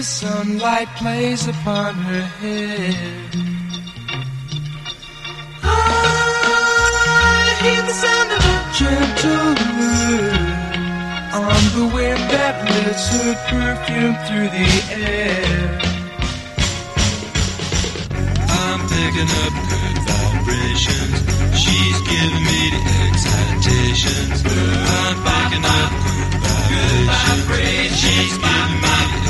the sunlight plays upon her head. I ah, hear the sound of a gentle word on the wind that lifts her perfume through the air. I'm picking up good vibrations. She's giving me the excitations. I'm picking up good vibrations. She's giving me the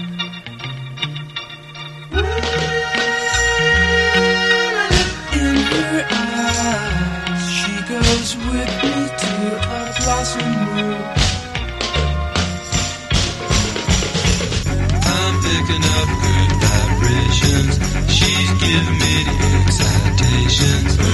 decisions.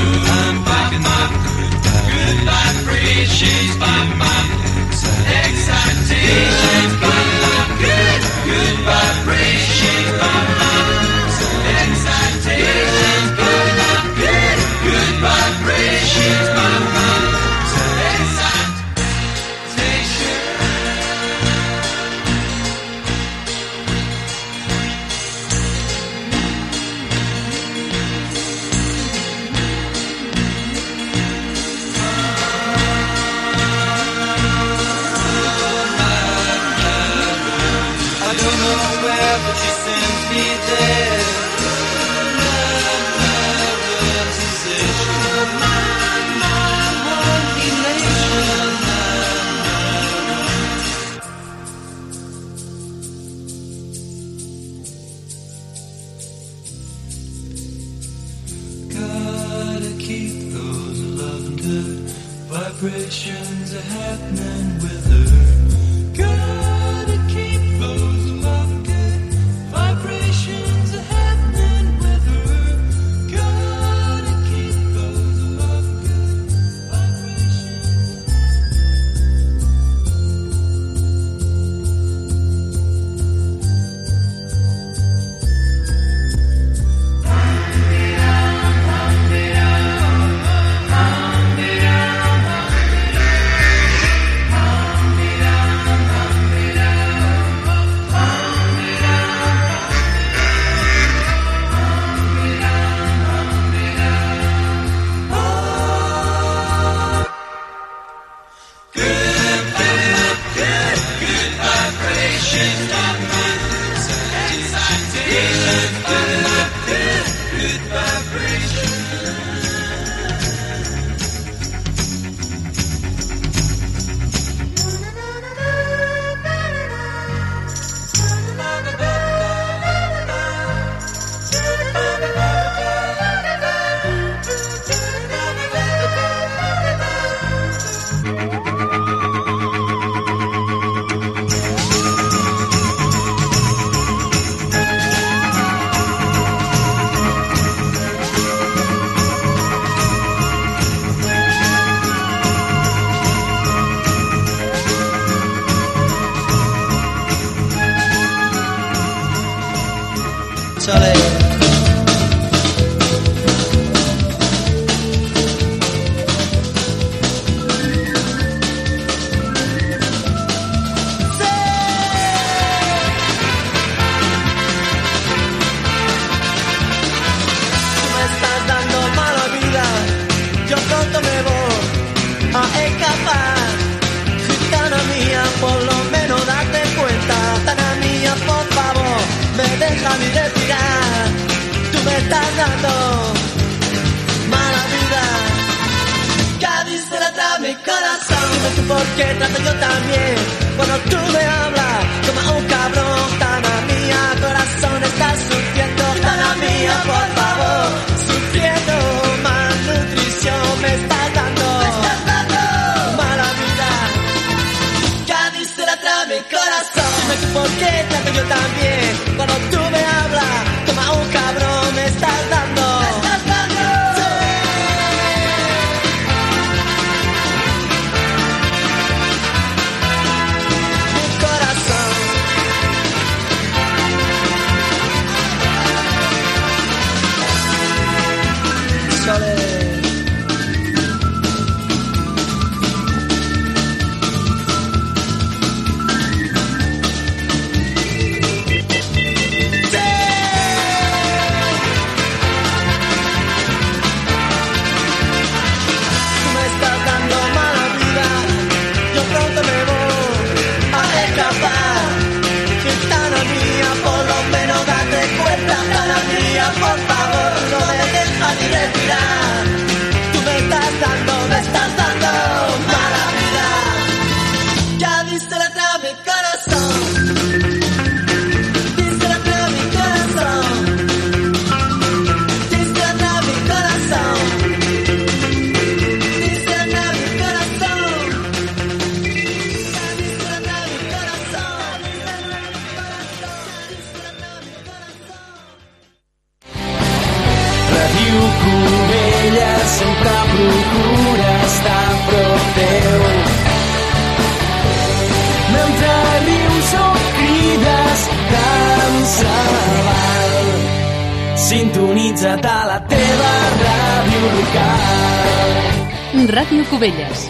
Ràdio Cubelles,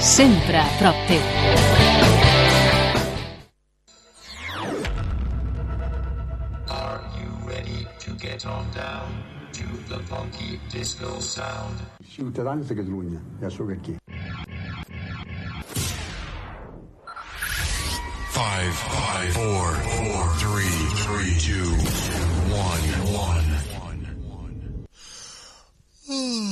sempre a prop teu. Are you ready to get on down to the funky disco sound? Ciutadans de Catalunya, ja sóc aquí. 5, 5, 4, 4, 3, 3, 2, 1, 1. 1.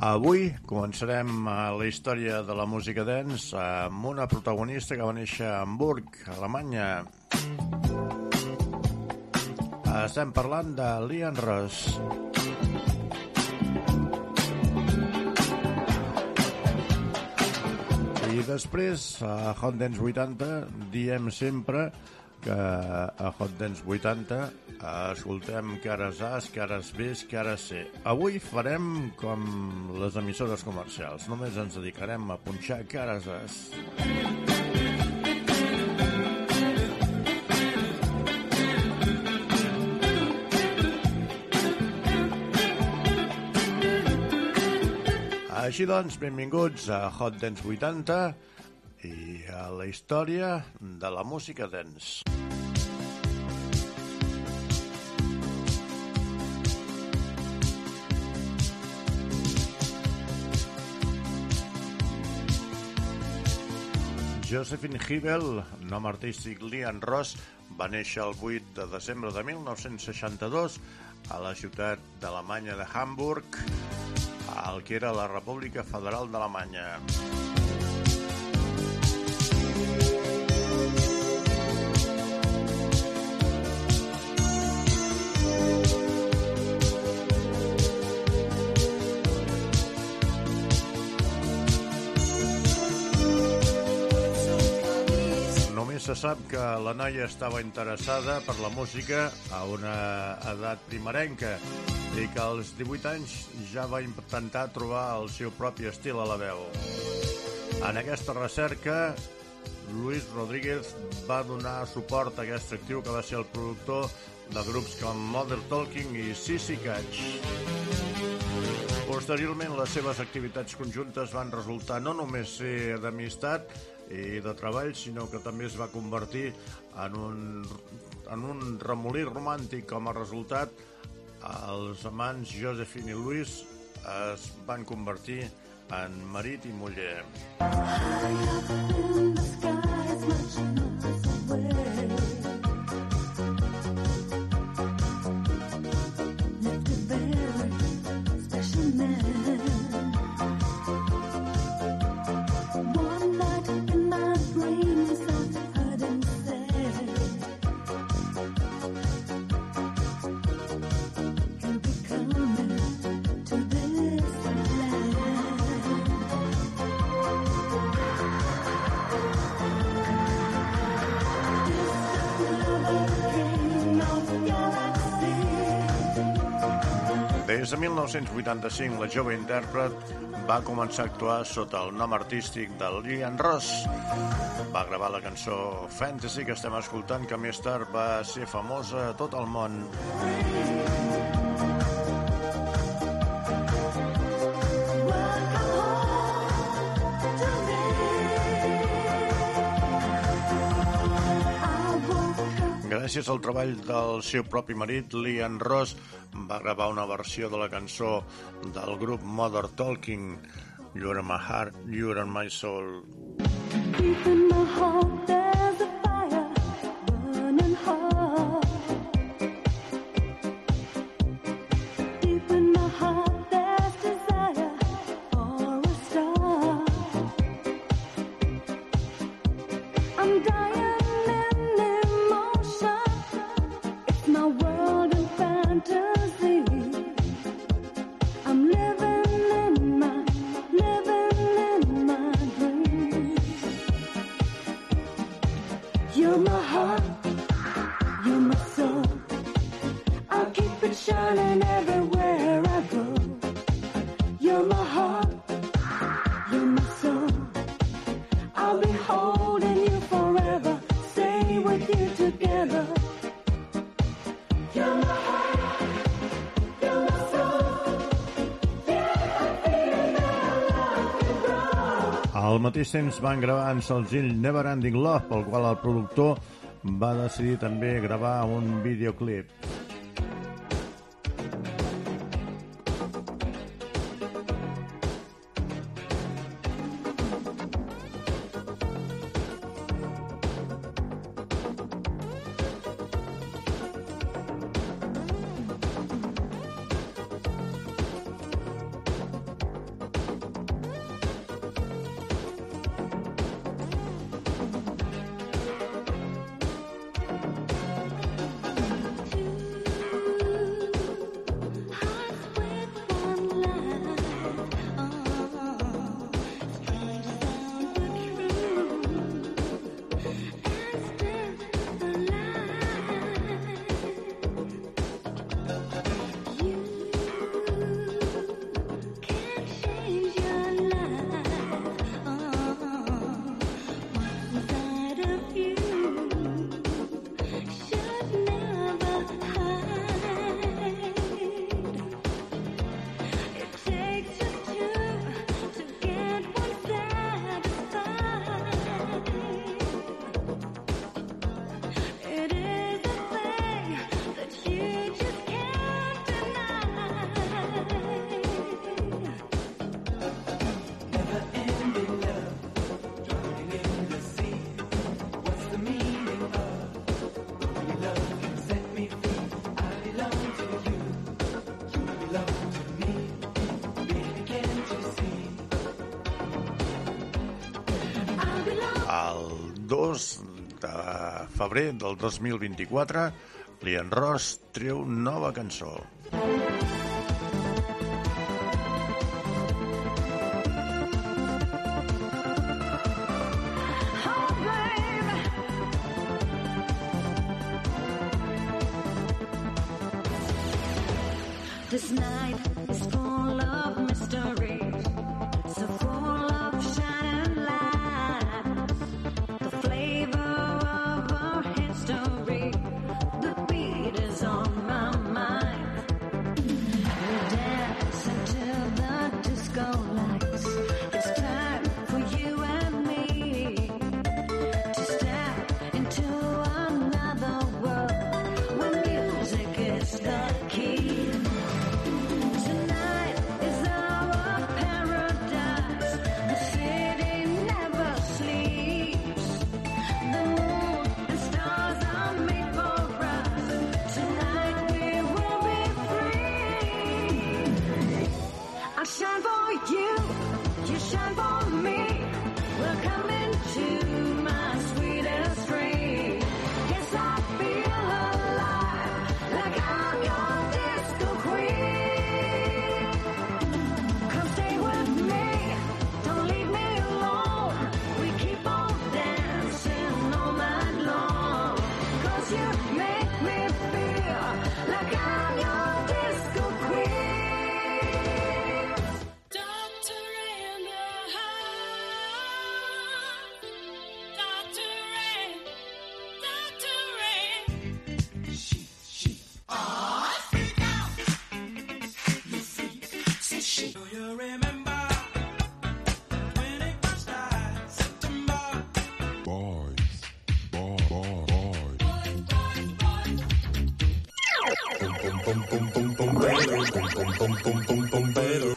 Avui començarem eh, la història de la música dance amb una protagonista que va néixer a Hamburg, Alemanya. Estem parlant de Lian Ross. I després, a Hot Dance 80, diem sempre que a Hot Dance 80 escoltem cares A's, cares B's, cares C. Avui farem com les emissores comercials. Només ens dedicarem a punxar cares A's. Així doncs, benvinguts a Hot Dance 80 i a la història de la música dance. Josephine Hibel, nom artístic Lian Ross, va néixer el 8 de desembre de 1962 a la ciutat d'Alemanya de Hamburg, al que era la República Federal d'Alemanya. Se sap que la noia estava interessada per la música a una edat primerenca i que als 18 anys ja va intentar trobar el seu propi estil a la veu. En aquesta recerca, Luis Rodríguez va donar suport a aquest actiu que va ser el productor de grups com Mother Talking i Sissy Catch. Posteriorment, les seves activitats conjuntes van resultar no només ser d'amistat i de treball, sinó que també es va convertir en un, en un remolí romàntic com a resultat els amants Josephine i Luis es van convertir en marit i muller. One Des de 1985, la jove intèrpret va començar a actuar sota el nom artístic de Lillian Ross. Va gravar la cançó Fantasy que estem escoltant, que més tard va ser famosa a tot el món. Gràcies al treball del seu propi marit, Liam Ross va gravar una versió de la cançó del grup Mother Talking, You're my heart, you're my soul. Deep in my heart, temps van gravar en senzill Never Ending Love, pel qual el productor va decidir també gravar un videoclip. Febrer del 2024, Liam Ross treu nova cançó. pum pum pum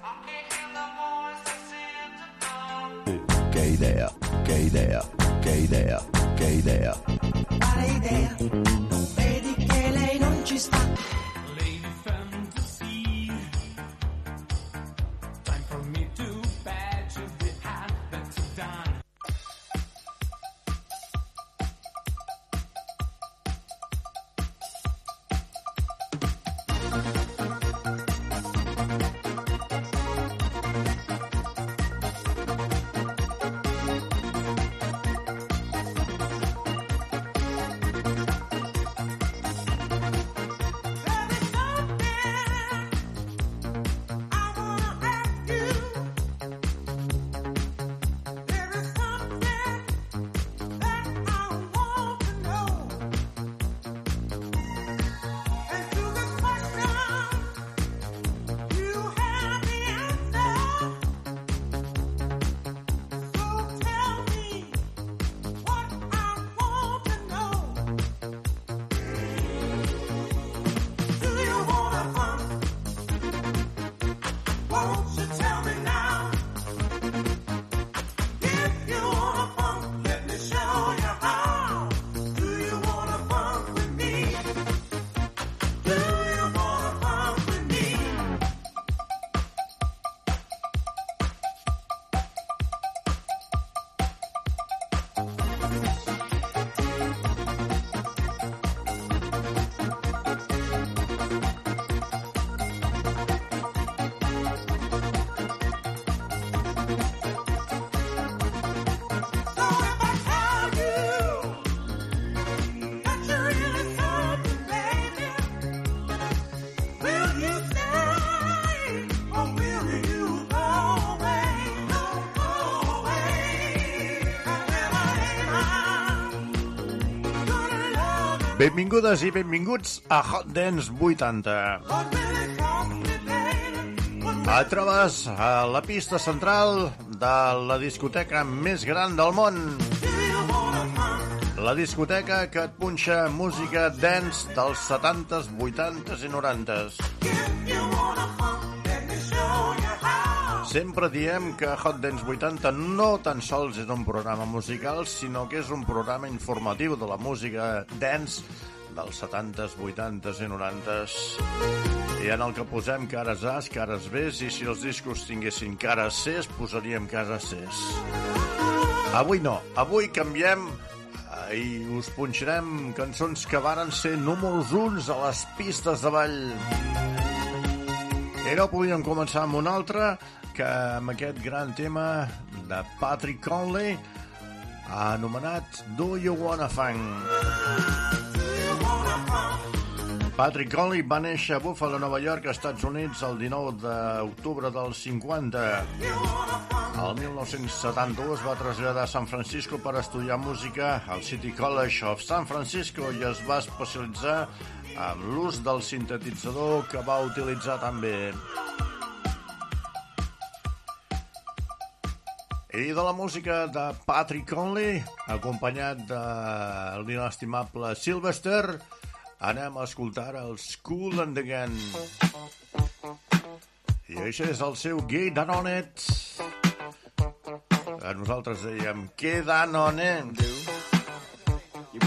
Benvingudes i benvinguts a Hot Dance 80. A trobes a la pista central de la discoteca més gran del món. La discoteca que et punxa música dance dels 70s, 80s i 90s. Sempre diem que Hot Dance 80 no tan sols és un programa musical, sinó que és un programa informatiu de la música dance dels 70s, 80s i 90s. I en el que posem cares A's, cares B's, i si els discos tinguessin cares C's, posaríem cares C's. Avui no, avui canviem eh, i us punxarem cançons que varen ser números uns a les pistes de ball. I no podíem començar amb una altra que amb aquest gran tema de Patrick Conley ha anomenat Do You Wanna Fang. Patrick Conley va néixer a Buffalo, Nova York, Estats Units, el 19 d'octubre del 50. El 1972 va traslladar a San Francisco per estudiar música al City College of San Francisco i es va especialitzar amb l'ús del sintetitzador que va utilitzar també. I de la música de Patrick Conley, acompanyat de l'inestimable Sylvester, anem a escoltar el School and Again. I això és el seu It. A nosaltres dèiem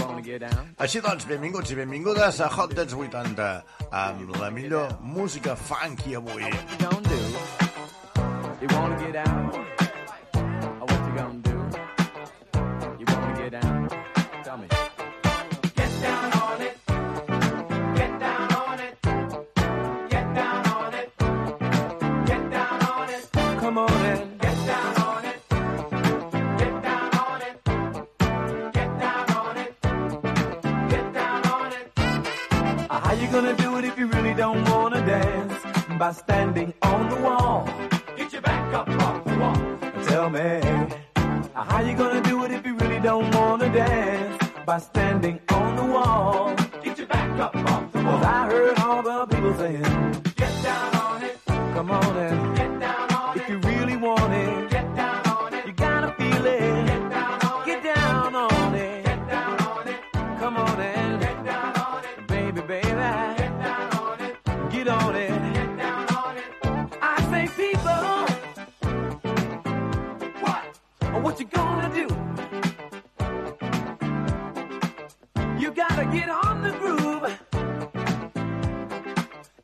wanna get down? Així doncs, benvinguts i benvingudes a Hot Dance 80 amb la millor música funky avui. You wanna get down? Gonna do it if you really don't wanna dance? By standing on the wall. Get your back up off the wall. Tell me. How you gonna do it if you really don't wanna dance? By standing on the wall. Get your back up off the Cause wall. I heard all the people saying, Get down on it. come on in. Get on the groove.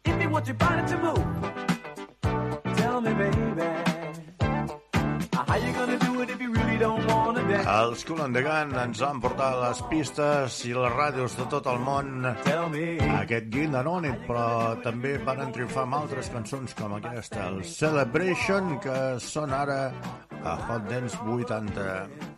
If you want your body to move, tell me, baby, how you gonna do it if you really don't wanna dance? Els Cool and the Gun ens van portar a les pistes i les ràdios de tot el món Tell me. aquest Guild On It, però també van triomfar amb altres cançons com aquesta, el Celebration, que són ara a Hot Dance 80.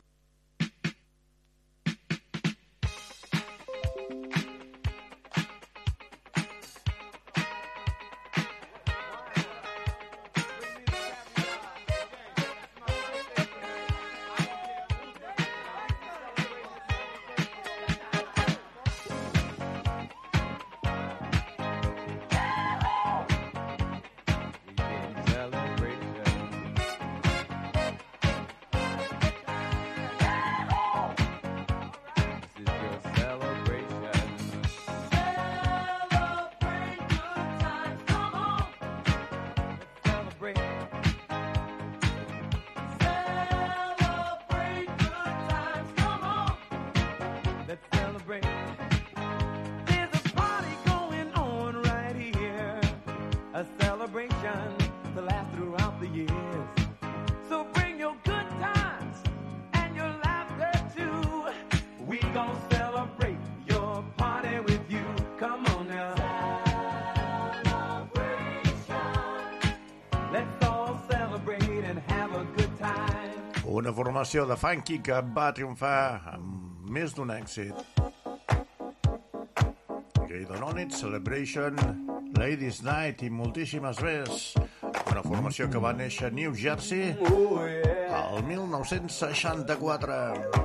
Formació de funky que va triomfar amb més d'un èxit. Gay On It, Celebration, Ladies Night i moltíssimes més. Una formació que va néixer a New Jersey el 1964.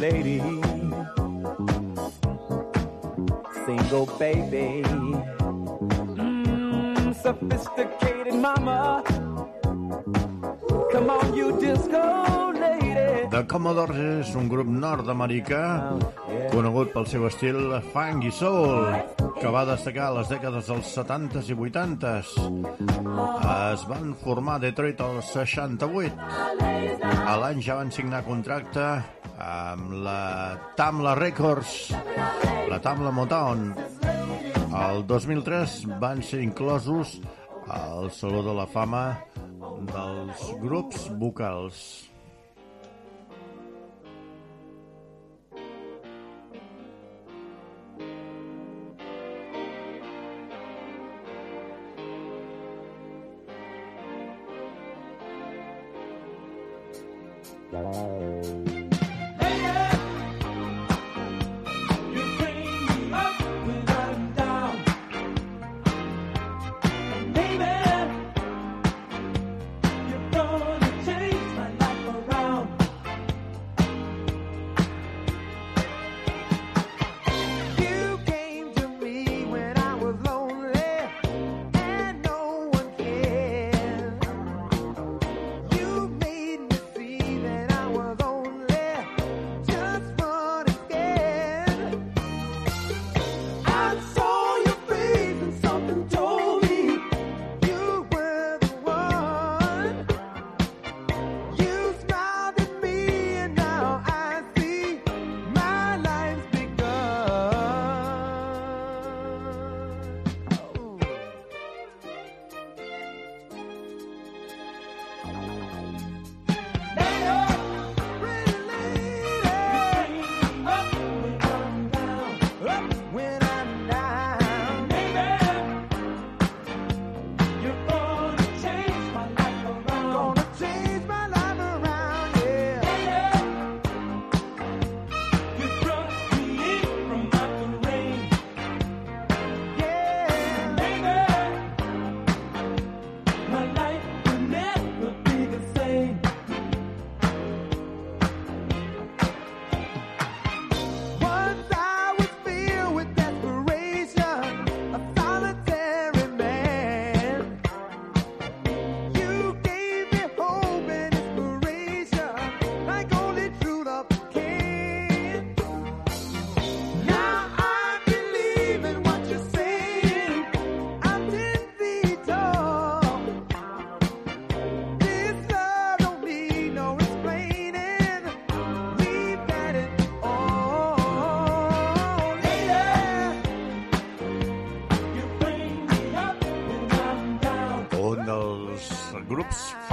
lady, single baby, mm, sophisticated mama. Come on, you disco lady. The Commodores és un grup nord-americà conegut pel seu estil funk i soul que va destacar a les dècades dels 70s i 80s. Es van formar a Detroit als 68. A l'any ja van signar contracte amb la Tamla Records, la Tamla Motown. El 2003 van ser inclosos al Saló de la Fama dels grups vocals. You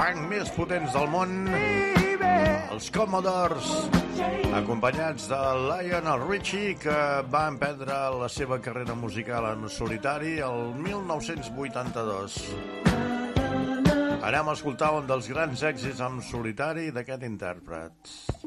funk més potents del món, els Commodores, acompanyats de Lionel Richie, que va emprendre la seva carrera musical en solitari el 1982. Anem a escoltar un dels grans èxits en solitari d'aquest intèrpret.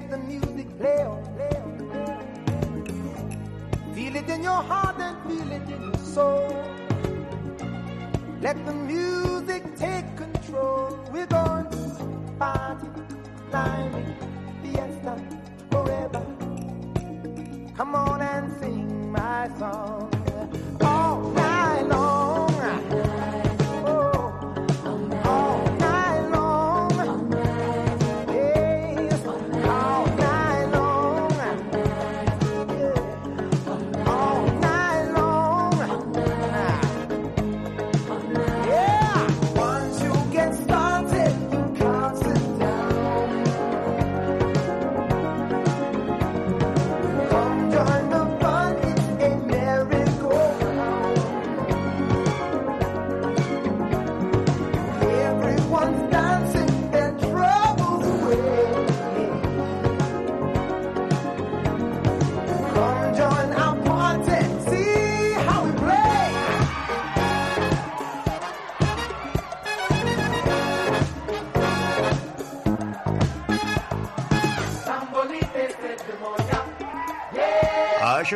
Let the music play on. Feel it in your heart and feel it in your soul. Let the music take control. We're going to party, climbing,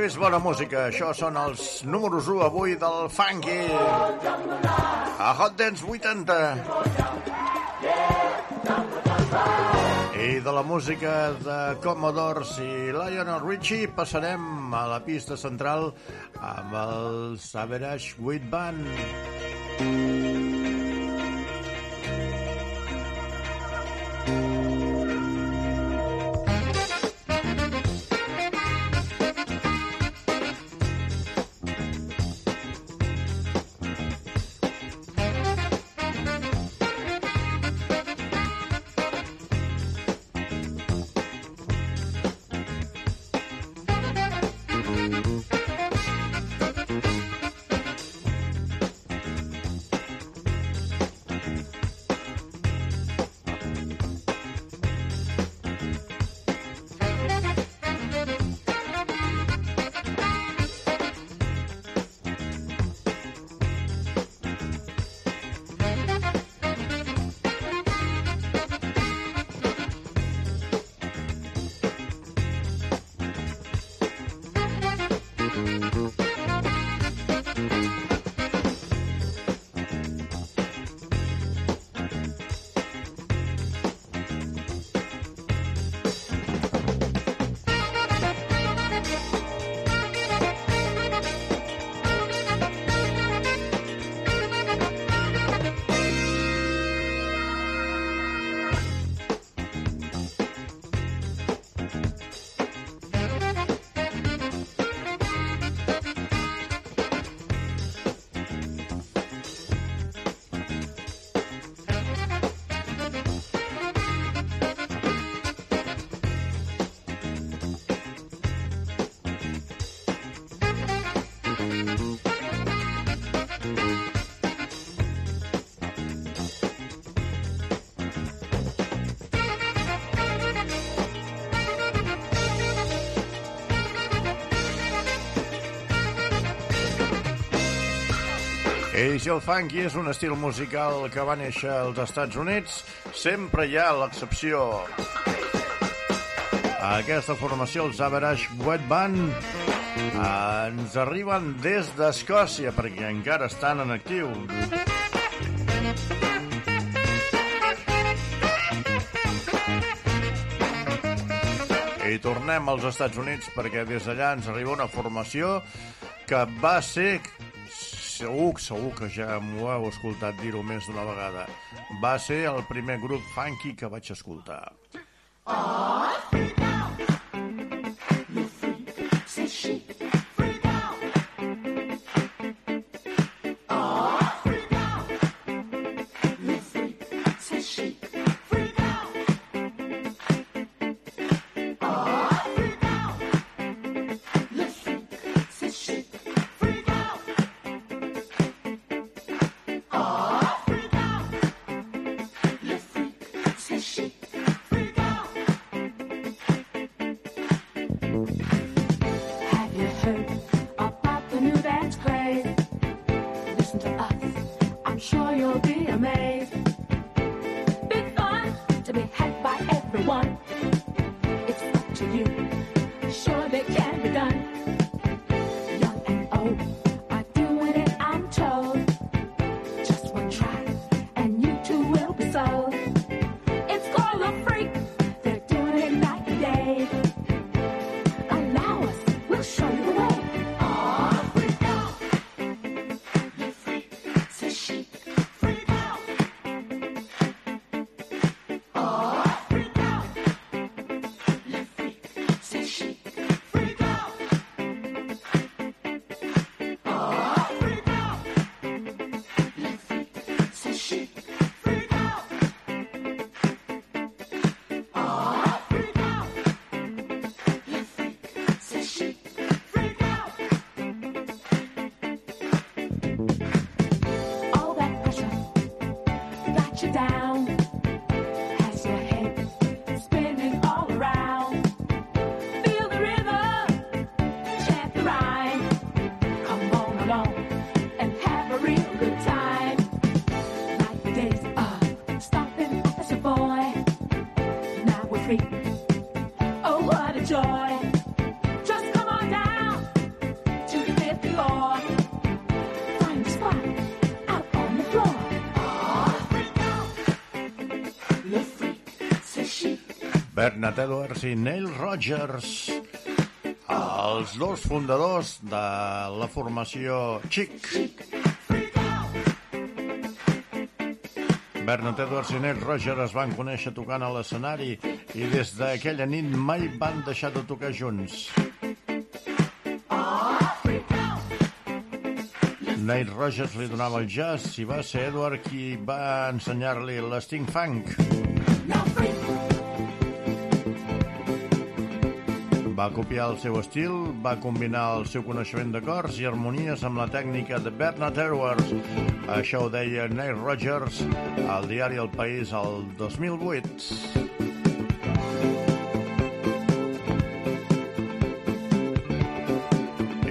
Això és bona música, això són els números 1 avui del Funky. A Hot Dance 80. I de la música de Commodores i Lionel Richie passarem a la pista central amb el Savage Wheat Band. Si el funky és un estil musical que va néixer als Estats Units, sempre hi ha l'excepció. Aquesta formació, els Average Wet Band, ens arriben des d'Escòcia, perquè encara estan en actiu. I tornem als Estats Units perquè des d'allà ens arriba una formació que va ser segur, segur que ja m'ho heu escoltat dir-ho més d'una vegada. Va ser el primer grup funky que vaig escoltar. Say freak, c'est chic. Bernard Edwards i Neil Rogers, els dos fundadors de la formació Chic. Bernard Edwards i Neil Rogers es van conèixer tocant a l'escenari i des d'aquella nit mai van deixar de tocar junts. Neil Rogers li donava el jazz i va ser Edward qui va ensenyar-li l'Sting Funk. Va copiar el seu estil, va combinar el seu coneixement d'acords i harmonies amb la tècnica de Bernard Edwards. Això ho deia Neil Rogers al diari El País el 2008.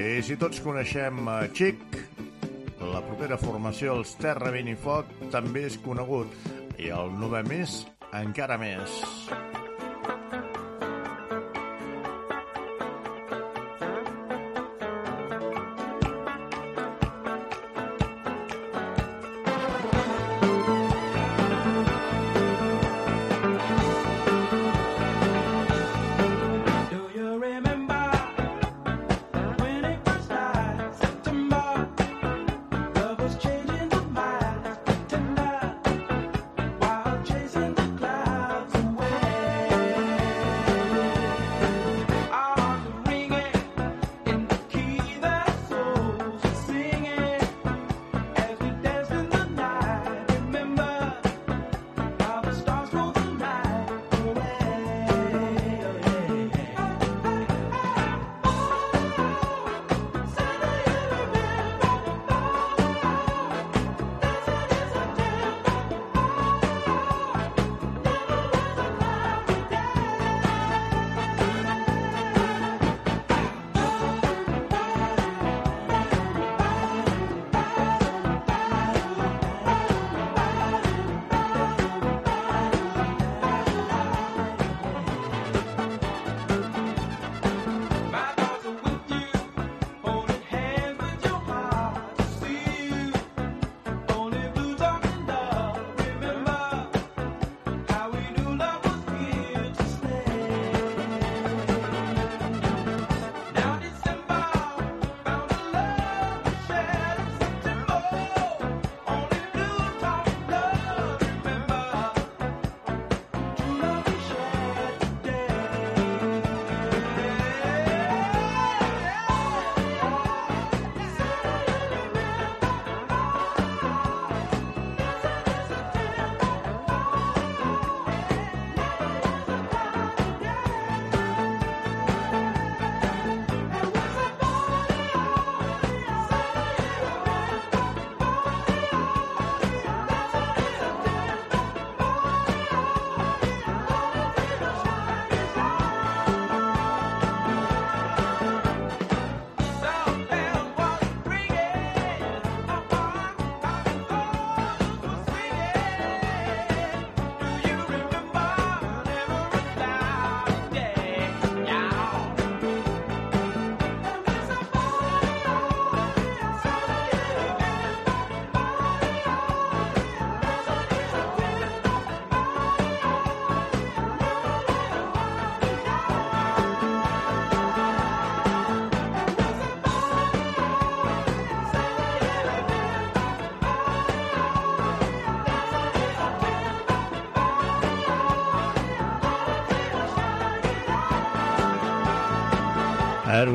I si tots coneixem a Chic, la propera formació, els Terra Vent i Foc, també és conegut. I el novè més, encara més.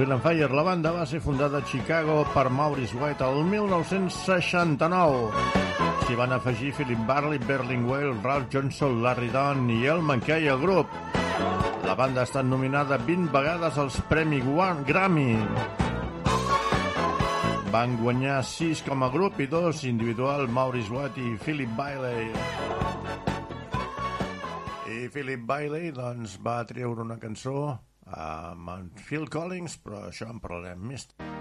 Erwin and Fire, la banda va ser fundada a Chicago per Maurice White el 1969. S'hi van afegir Philip Barley, Berlingwell, Ralph Johnson, Larry Dunn i El Mackay al grup. La banda ha estat nominada 20 vegades als Premi Grammy. Van guanyar 6 com a grup i 2 individual, Maurice White i Philip Bailey. I Philip Bailey doncs, va treure una cançó amb Phil Collins, però això en parlarem més tard.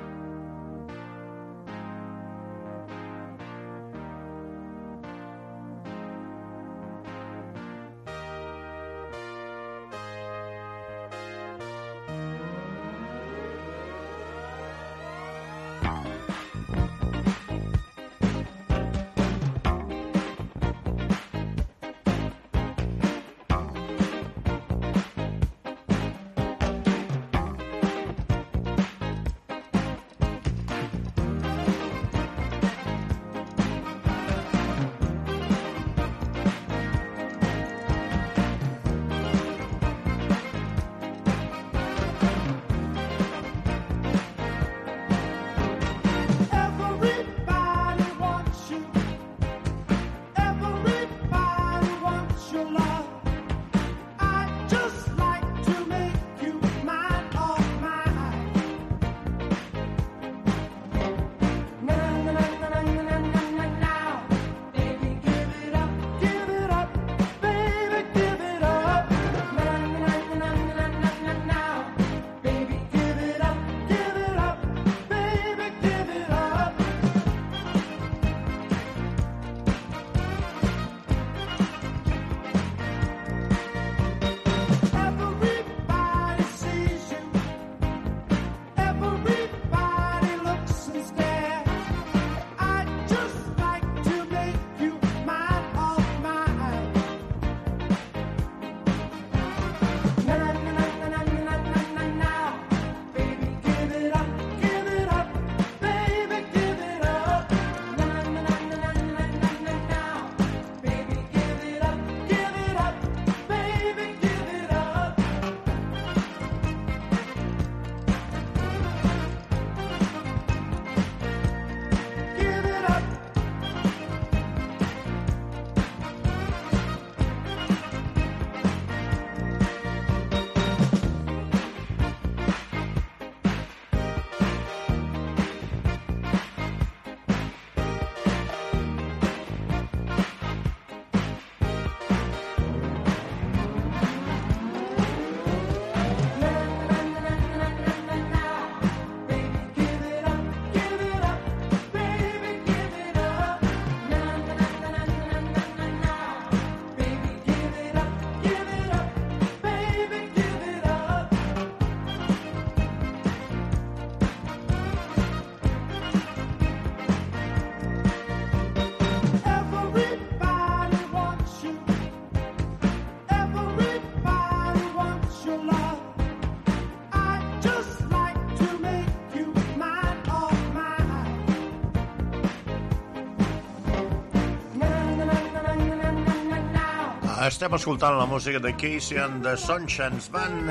Estem escoltant la música de Casey and the Sunshines Band.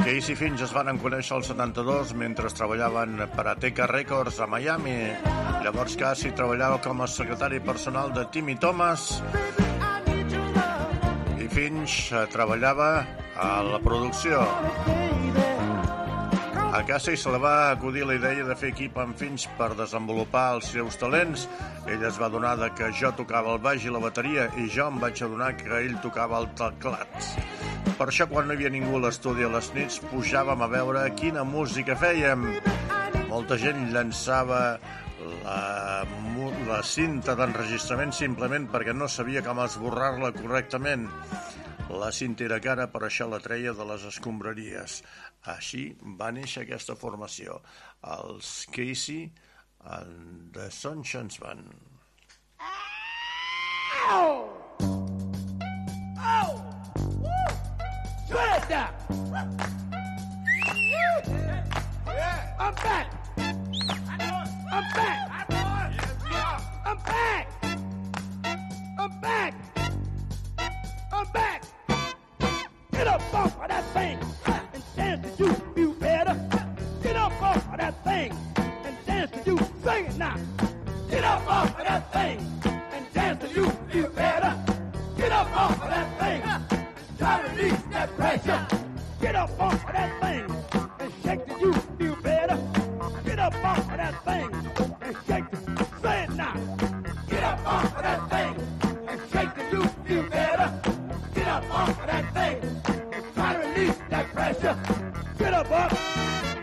Casey Finch es van conèixer al 72 mentre treballaven per Ateca Records a Miami. Llavors Casey treballava com a secretari personal de Timmy Thomas i Finch treballava a la producció. A Casey se li va acudir la idea de fer equip amb Finch per desenvolupar els seus talents. Ell es va adonar de que jo tocava el baix i la bateria i jo em vaig adonar que ell tocava el teclat. Per això, quan no hi havia ningú a l'estudi a les nits, pujàvem a veure quina música fèiem. Molta gent llançava la, la cinta d'enregistrament simplement perquè no sabia com esborrar-la correctament. La cinta era cara, per això la treia de les escombraries. Així va néixer aquesta formació, els Casey and the Sunshine Band. Ow! Ow! Woo! Put it down! I'm back! I'm back! I'm back! I'm back! I'm back! Get up off of that thing dance you feel better. Get up off of that thing and dance to you. Sing it now. Get up off of that thing and dance to you feel better. Get up off of that thing. Try to release that pressure. Get up off of that thing Get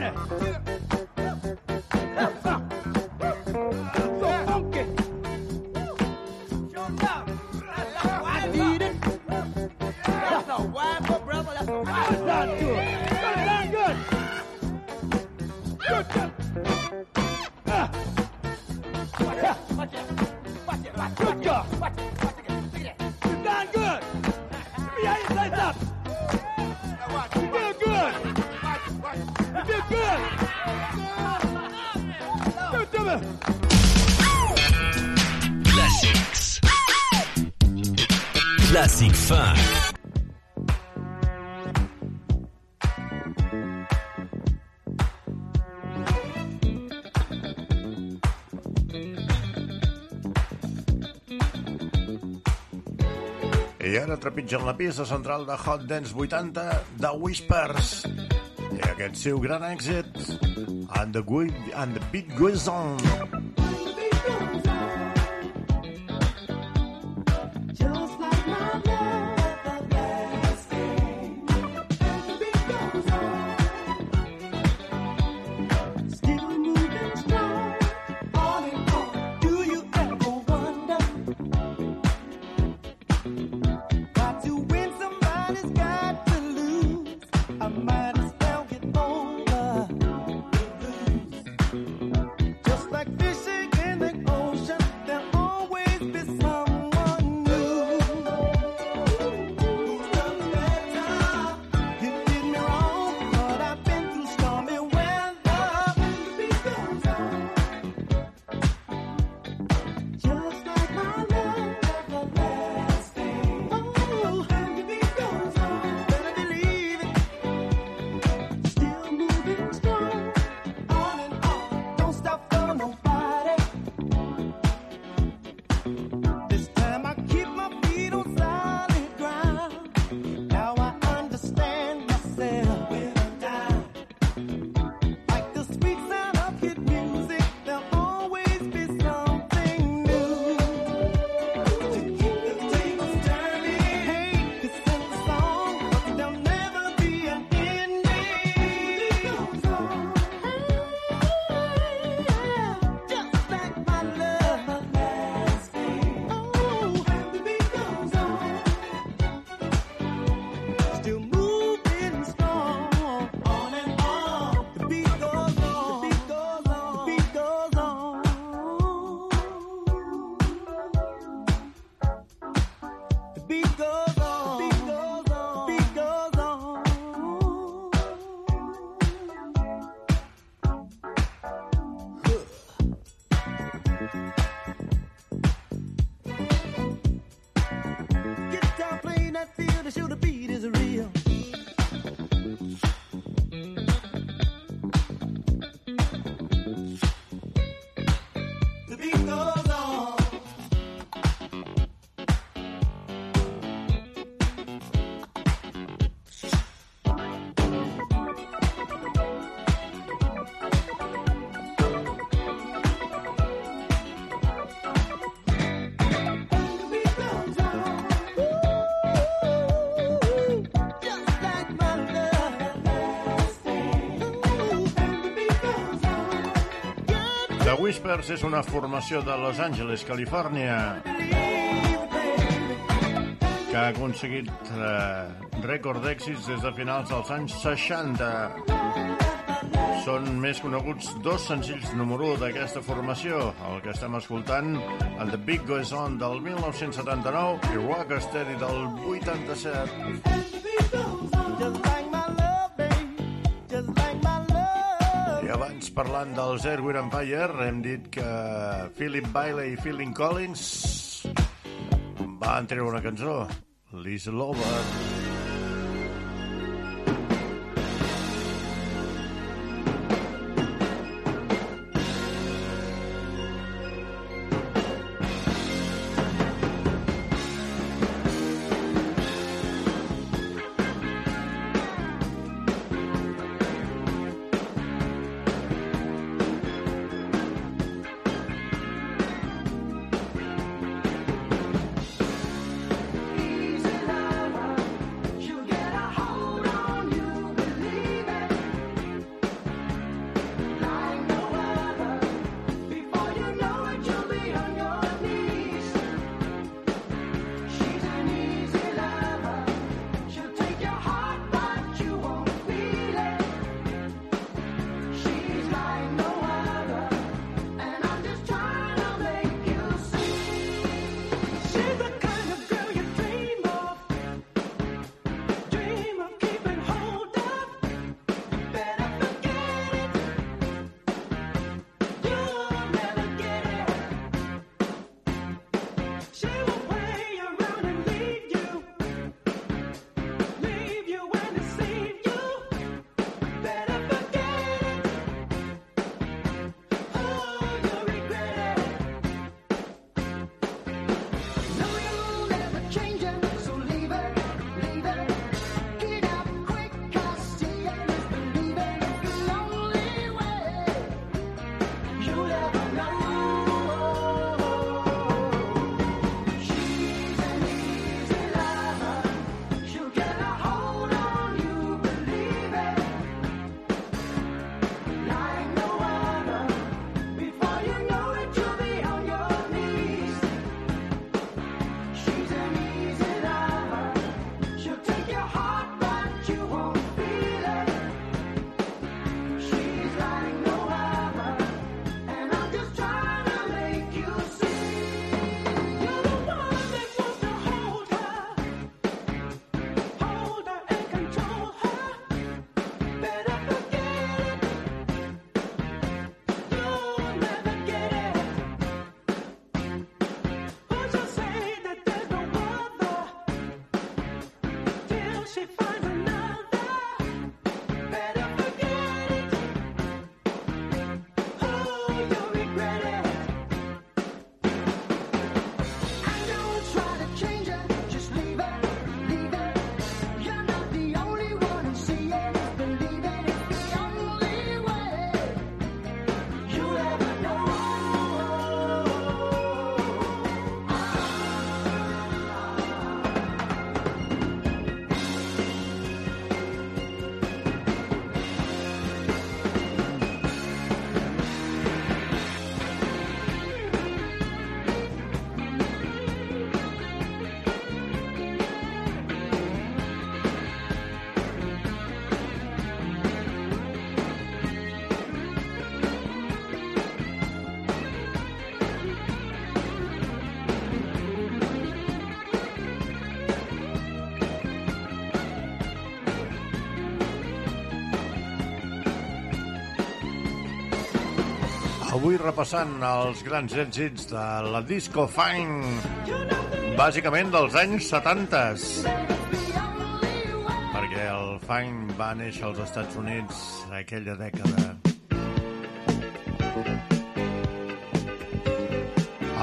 minute. Trepitgen la pista central de Hot Dance 80 de Whispers. I aquest seu gran èxit, And the, good, and the Beat Goes On. The Whispers és una formació de Los Angeles, Califòrnia, que ha aconseguit eh, rècord d'èxits des de finals dels anys 60. Són més coneguts dos senzills número 1 d'aquesta formació, el que estem escoltant, el The Big Goes On del 1979 i Rocksteady del 87. Abans parlant dels Airwind Empire hem dit que Philip Bailey i Phil Collins van treure una cançó, Lisa Lover. Repassant els grans èxits de la disco fine, bàsicament dels anys 70. Perquè el fine va néixer als Estats Units aquella dècada.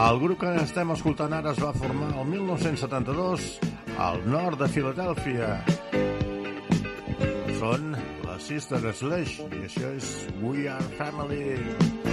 El grup que estem escoltant ara es va formar el 1972 al nord de Filadèlfia. Són la Sister Slash i això és We Are Family.